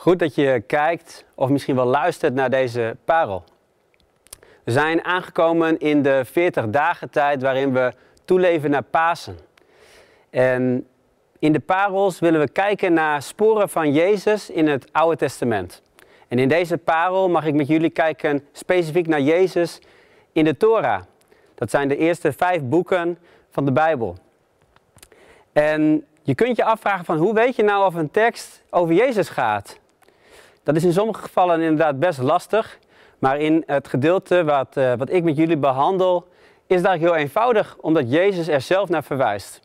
Goed dat je kijkt of misschien wel luistert naar deze parel. We zijn aangekomen in de 40 dagen tijd waarin we toeleven naar Pasen. En in de parels willen we kijken naar sporen van Jezus in het Oude Testament. En in deze parel mag ik met jullie kijken specifiek naar Jezus in de Torah. Dat zijn de eerste vijf boeken van de Bijbel. En je kunt je afvragen van hoe weet je nou of een tekst over Jezus gaat? Dat is in sommige gevallen inderdaad best lastig. Maar in het gedeelte wat, uh, wat ik met jullie behandel, is dat heel eenvoudig, omdat Jezus er zelf naar verwijst.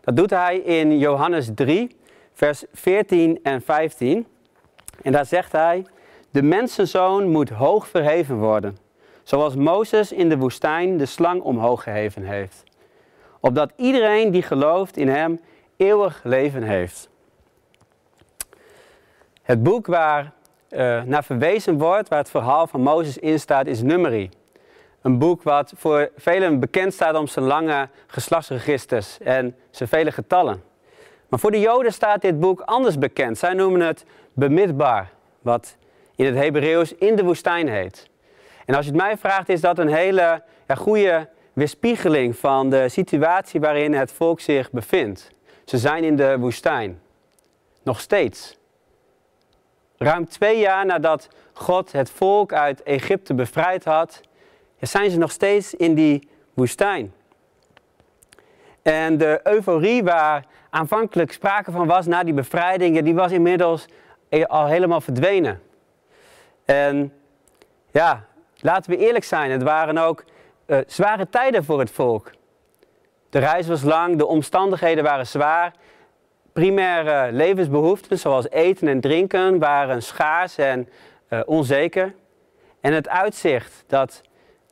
Dat doet hij in Johannes 3, vers 14 en 15. En daar zegt hij, de mensenzoon moet hoog verheven worden, zoals Mozes in de woestijn de slang omhoog geheven heeft. Opdat iedereen die gelooft in hem eeuwig leven heeft. Het boek waar uh, naar verwezen wordt, waar het verhaal van Mozes in staat, is Numeri. Een boek wat voor velen bekend staat om zijn lange geslachtsregisters en zijn vele getallen. Maar voor de Joden staat dit boek anders bekend. Zij noemen het Bemidbar, wat in het Hebreeuws in de woestijn heet. En als je het mij vraagt, is dat een hele ja, goede weerspiegeling van de situatie waarin het volk zich bevindt. Ze zijn in de woestijn. Nog steeds. Ruim twee jaar nadat God het volk uit Egypte bevrijd had, zijn ze nog steeds in die woestijn. En de euforie waar aanvankelijk sprake van was na die bevrijding, die was inmiddels al helemaal verdwenen. En ja, laten we eerlijk zijn, het waren ook uh, zware tijden voor het volk. De reis was lang, de omstandigheden waren zwaar primaire levensbehoeften, zoals eten en drinken, waren schaars en uh, onzeker. En het uitzicht, dat,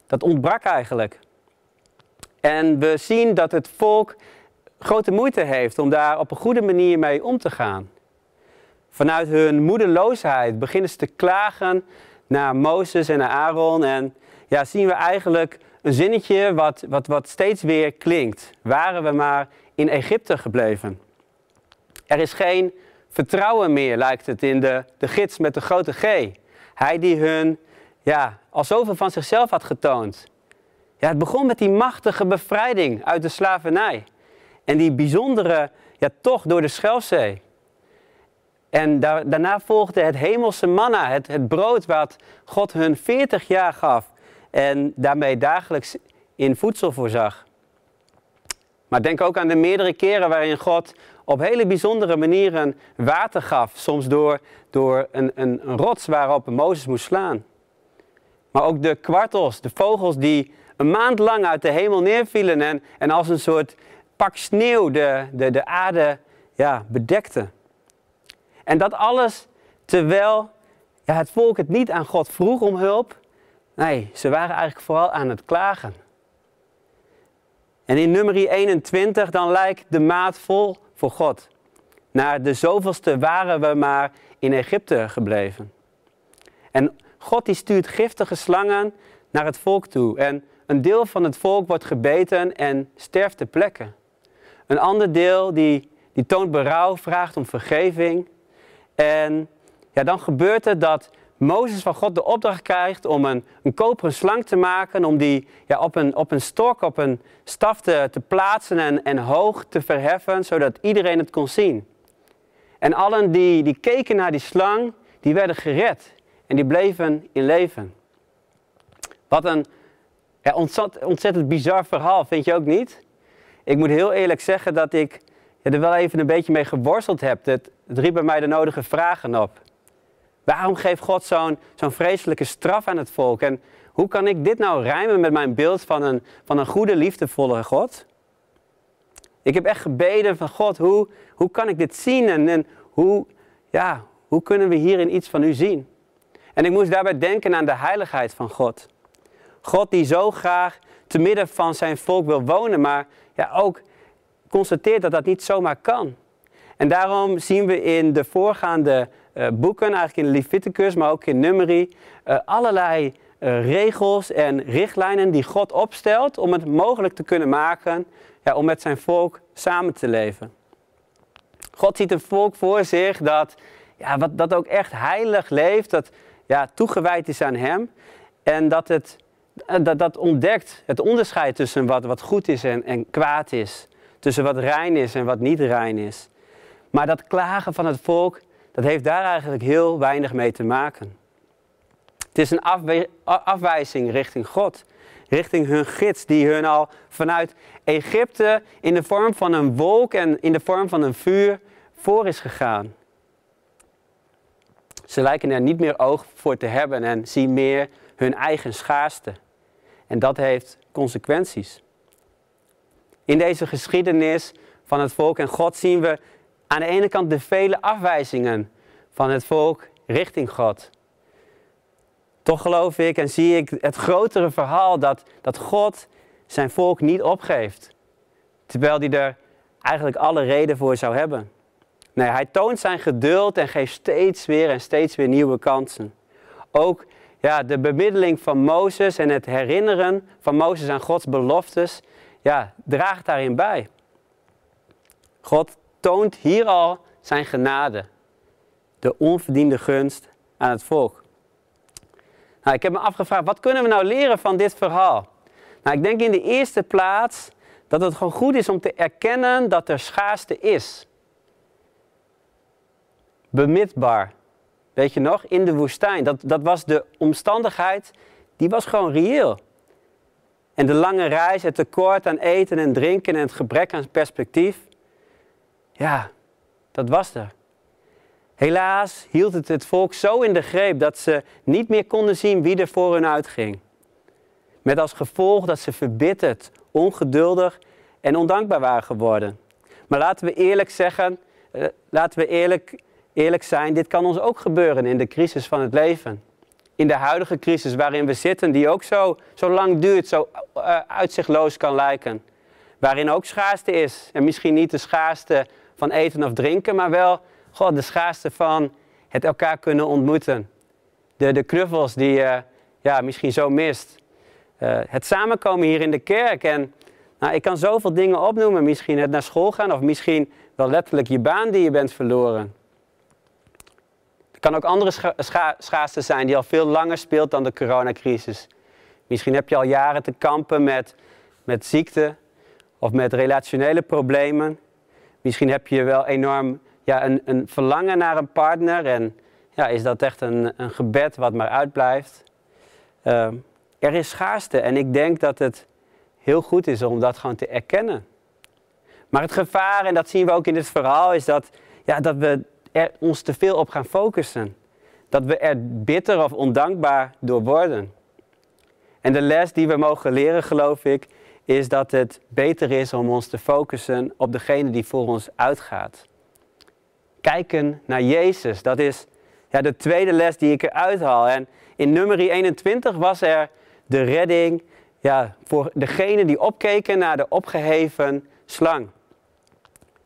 dat ontbrak eigenlijk. En we zien dat het volk grote moeite heeft om daar op een goede manier mee om te gaan. Vanuit hun moedeloosheid beginnen ze te klagen naar Mozes en naar Aaron. En ja, zien we eigenlijk een zinnetje wat, wat, wat steeds weer klinkt. Waren we maar in Egypte gebleven. Er is geen vertrouwen meer, lijkt het, in de, de gids met de grote G. Hij die hun ja, al zoveel van zichzelf had getoond. Ja, het begon met die machtige bevrijding uit de slavernij. En die bijzondere ja, tocht door de Schelfzee. En daar, daarna volgde het hemelse manna, het, het brood wat God hun 40 jaar gaf. En daarmee dagelijks in voedsel voorzag. Maar denk ook aan de meerdere keren waarin God op hele bijzondere manieren water gaf. Soms door, door een, een, een rots waarop Mozes moest slaan. Maar ook de kwartels, de vogels die een maand lang uit de hemel neervielen en, en als een soort pak sneeuw de, de, de aarde ja, bedekten. En dat alles terwijl ja, het volk het niet aan God vroeg om hulp. Nee, ze waren eigenlijk vooral aan het klagen. En in nummer 21 dan lijkt de maat vol voor God. Naar de zoveelste waren we maar in Egypte gebleven. En God die stuurt giftige slangen naar het volk toe. En een deel van het volk wordt gebeten en sterft ter plekke. Een ander deel die, die toont berouw, vraagt om vergeving. En ja, dan gebeurt het dat Mozes van God de opdracht krijgt om een, een koperen slang te maken, om die ja, op, een, op een stok, op een staf te, te plaatsen en, en hoog te verheffen, zodat iedereen het kon zien. En allen die, die keken naar die slang, die werden gered en die bleven in leven. Wat een ja, ontzettend, bizar verhaal, vind je ook niet? Ik moet heel eerlijk zeggen dat ik ja, er wel even een beetje mee geworsteld heb. Het riep bij mij de nodige vragen op. Waarom geeft God zo'n zo'n vreselijke straf aan het volk? En hoe kan ik dit nou rijmen met mijn beeld van een, van een goede, liefdevolle God? Ik heb echt gebeden van God, hoe, hoe kan ik dit zien? En, en hoe, ja, hoe kunnen we hierin iets van u zien? En ik moest daarbij denken aan de heiligheid van God. God die zo graag te midden van zijn volk wil wonen, maar ja, ook constateert dat dat niet zomaar kan. En daarom zien we in de voorgaande uh, boeken, eigenlijk in Leviticus, maar ook in Numeri, uh, allerlei uh, regels en richtlijnen die God opstelt om het mogelijk te kunnen maken ja, om met zijn volk samen te leven. God ziet een volk voor zich dat ja, wat, dat ook echt heilig leeft, dat ja, toegewijd is aan Hem. En dat het dat, dat ontdekt het onderscheid tussen wat, wat goed is en, en kwaad is. Tussen wat rein is en wat niet rein is. Maar dat klagen van het volk, dat heeft daar eigenlijk heel weinig mee te maken. Het is een afwijzing richting God. Richting hun gids die hun al vanuit Egypte in de vorm van een wolk en in de vorm van een vuur voor is gegaan. Ze lijken er niet meer oog voor te hebben en zien meer hun eigen schaarste. En dat heeft consequenties. In deze geschiedenis van het volk en God zien we aan de ene kant de vele afwijzingen van het volk richting God. Toch geloof ik en zie ik het grotere verhaal dat, dat God zijn volk niet opgeeft. Terwijl hij er eigenlijk alle reden voor zou hebben. Nee, hij toont zijn geduld en geeft steeds weer en steeds weer nieuwe kansen. Ook ja, de bemiddeling van Mozes en het herinneren van Mozes aan Gods beloftes, ja, draagt daarin bij. God toont hier al zijn genade, de onverdiende gunst aan het volk. Nou, ik heb me afgevraagd, wat kunnen we nou leren van dit verhaal? Nou, ik denk in de eerste plaats dat het gewoon goed is om te erkennen dat er schaarste is. Bemitbaar. Weet je nog? In de woestijn. Dat, dat was de omstandigheid, die was gewoon reëel. En de lange reis, het tekort aan eten en drinken en het gebrek aan perspectief. Ja, dat was er. Helaas hield het het volk zo in de greep dat ze niet meer konden zien wie er voor hun uitging. Met als gevolg dat ze verbitterd, ongeduldig en ondankbaar waren geworden. Maar laten we eerlijk zeggen, eh, laten we eerlijk eerlijk zijn, dit kan ons ook gebeuren in de crisis van het leven. In de huidige crisis waarin we zitten, die ook zo, zo lang duurt, zo uh, uitzichtloos kan lijken. Waarin ook schaarste is. En misschien niet de schaarste van eten of drinken, maar wel God, de schaarste van het elkaar kunnen ontmoeten. De, de knuffels die je ja, misschien zo mist. Uh, het samenkomen hier in de kerk. En nou, ik kan zoveel dingen opnoemen. Misschien het naar school gaan of misschien wel letterlijk je baan die je bent verloren. Het kan ook andere scha schaarste zijn die al veel langer speelt dan de coronacrisis. Misschien heb je al jaren te kampen met, met ziekte of met relationele problemen. Misschien heb je wel enorm ja, een, een verlangen naar een partner en ja, is dat echt een, een gebed wat maar uitblijft. Uh, er is schaarste en ik denk dat het heel goed is om dat gewoon te erkennen. Maar het gevaar, en dat zien we ook in dit verhaal, is dat, ja, dat we er ons te veel op gaan focussen. Dat we er bitter of ondankbaar door worden. En de les die we mogen leren, geloof ik, is dat het beter is om ons te focussen op degene die voor ons uitgaat. Kijken naar Jezus, dat is ja, de tweede les die ik eruit haal. En in nummer 21 was er de redding ja, voor degene die opkeken naar de opgeheven slang.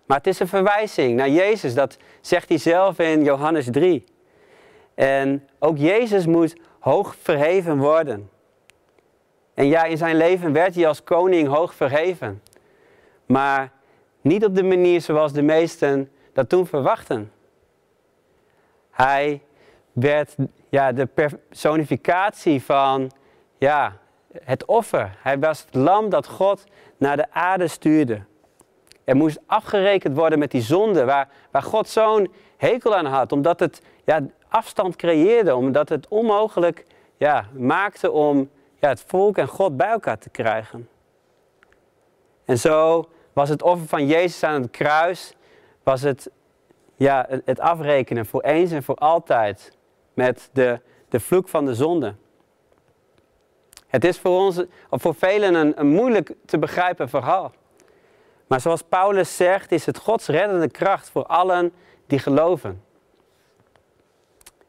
Maar het is een verwijzing naar Jezus, dat zegt hij zelf in Johannes 3. En ook Jezus moet hoog verheven worden. En ja, in zijn leven werd hij als koning hoog verheven. Maar niet op de manier zoals de meesten dat toen verwachten. Hij werd ja, de personificatie van ja, het offer. Hij was het lam dat God naar de aarde stuurde. Er moest afgerekend worden met die zonde waar, waar God zo'n hekel aan had. Omdat het ja, afstand creëerde, omdat het onmogelijk ja, maakte om ja, het volk en God bij elkaar te krijgen. En zo was het offer van Jezus aan het kruis, was het, ja, het afrekenen voor eens en voor altijd met de, de vloek van de zonde. Het is voor, ons, voor velen een, een moeilijk te begrijpen verhaal. Maar zoals Paulus zegt, is het Gods reddende kracht voor allen die geloven.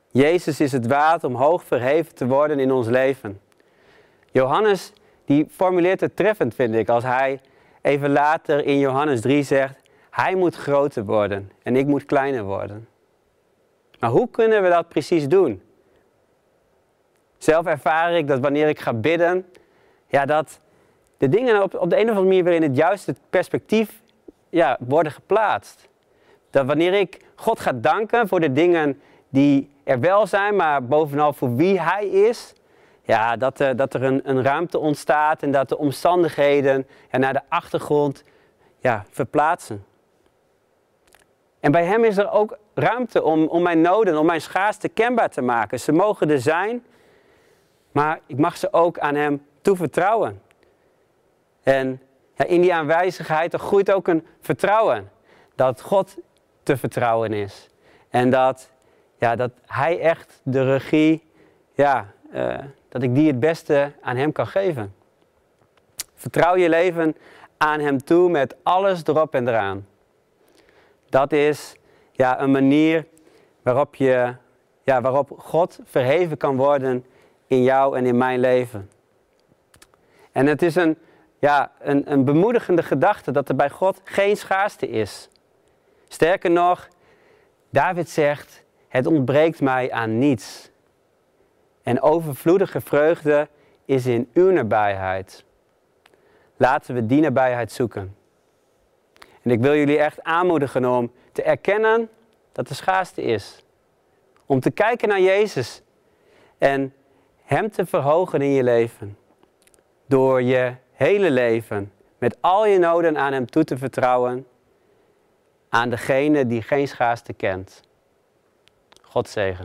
Jezus is het waard om hoog verheven te worden in ons leven. Johannes die formuleert het treffend, vind ik, als hij even later in Johannes 3 zegt, hij moet groter worden en ik moet kleiner worden. Maar hoe kunnen we dat precies doen? Zelf ervaar ik dat wanneer ik ga bidden, ja, dat de dingen op, op de een of andere manier weer in het juiste perspectief ja, worden geplaatst. Dat wanneer ik God gaat danken voor de dingen die er wel zijn, maar bovenal voor wie Hij is. Ja, dat, er, dat er een, een ruimte ontstaat en dat de omstandigheden ja, naar de achtergrond ja, verplaatsen. En bij Hem is er ook ruimte om, om mijn noden, om mijn schaarste kenbaar te maken. Ze mogen er zijn, maar ik mag ze ook aan Hem toevertrouwen. En ja, in die aanwijzigheid groeit ook een vertrouwen. Dat God te vertrouwen is. En dat, ja, dat Hij echt de regie, ja, uh, dat ik die het beste aan Hem kan geven. Vertrouw je leven aan Hem toe met alles erop en eraan. Dat is ja, een manier waarop, je, ja, waarop God verheven kan worden in jou en in mijn leven. En het is een, ja, een, een bemoedigende gedachte dat er bij God geen schaarste is. Sterker nog, David zegt, het ontbreekt mij aan niets. En overvloedige vreugde is in uw nabijheid. Laten we die nabijheid zoeken. En ik wil jullie echt aanmoedigen om te erkennen dat er schaarste is. Om te kijken naar Jezus en Hem te verhogen in je leven. Door je hele leven met al je noden aan Hem toe te vertrouwen. Aan degene die geen schaarste kent. God zegen.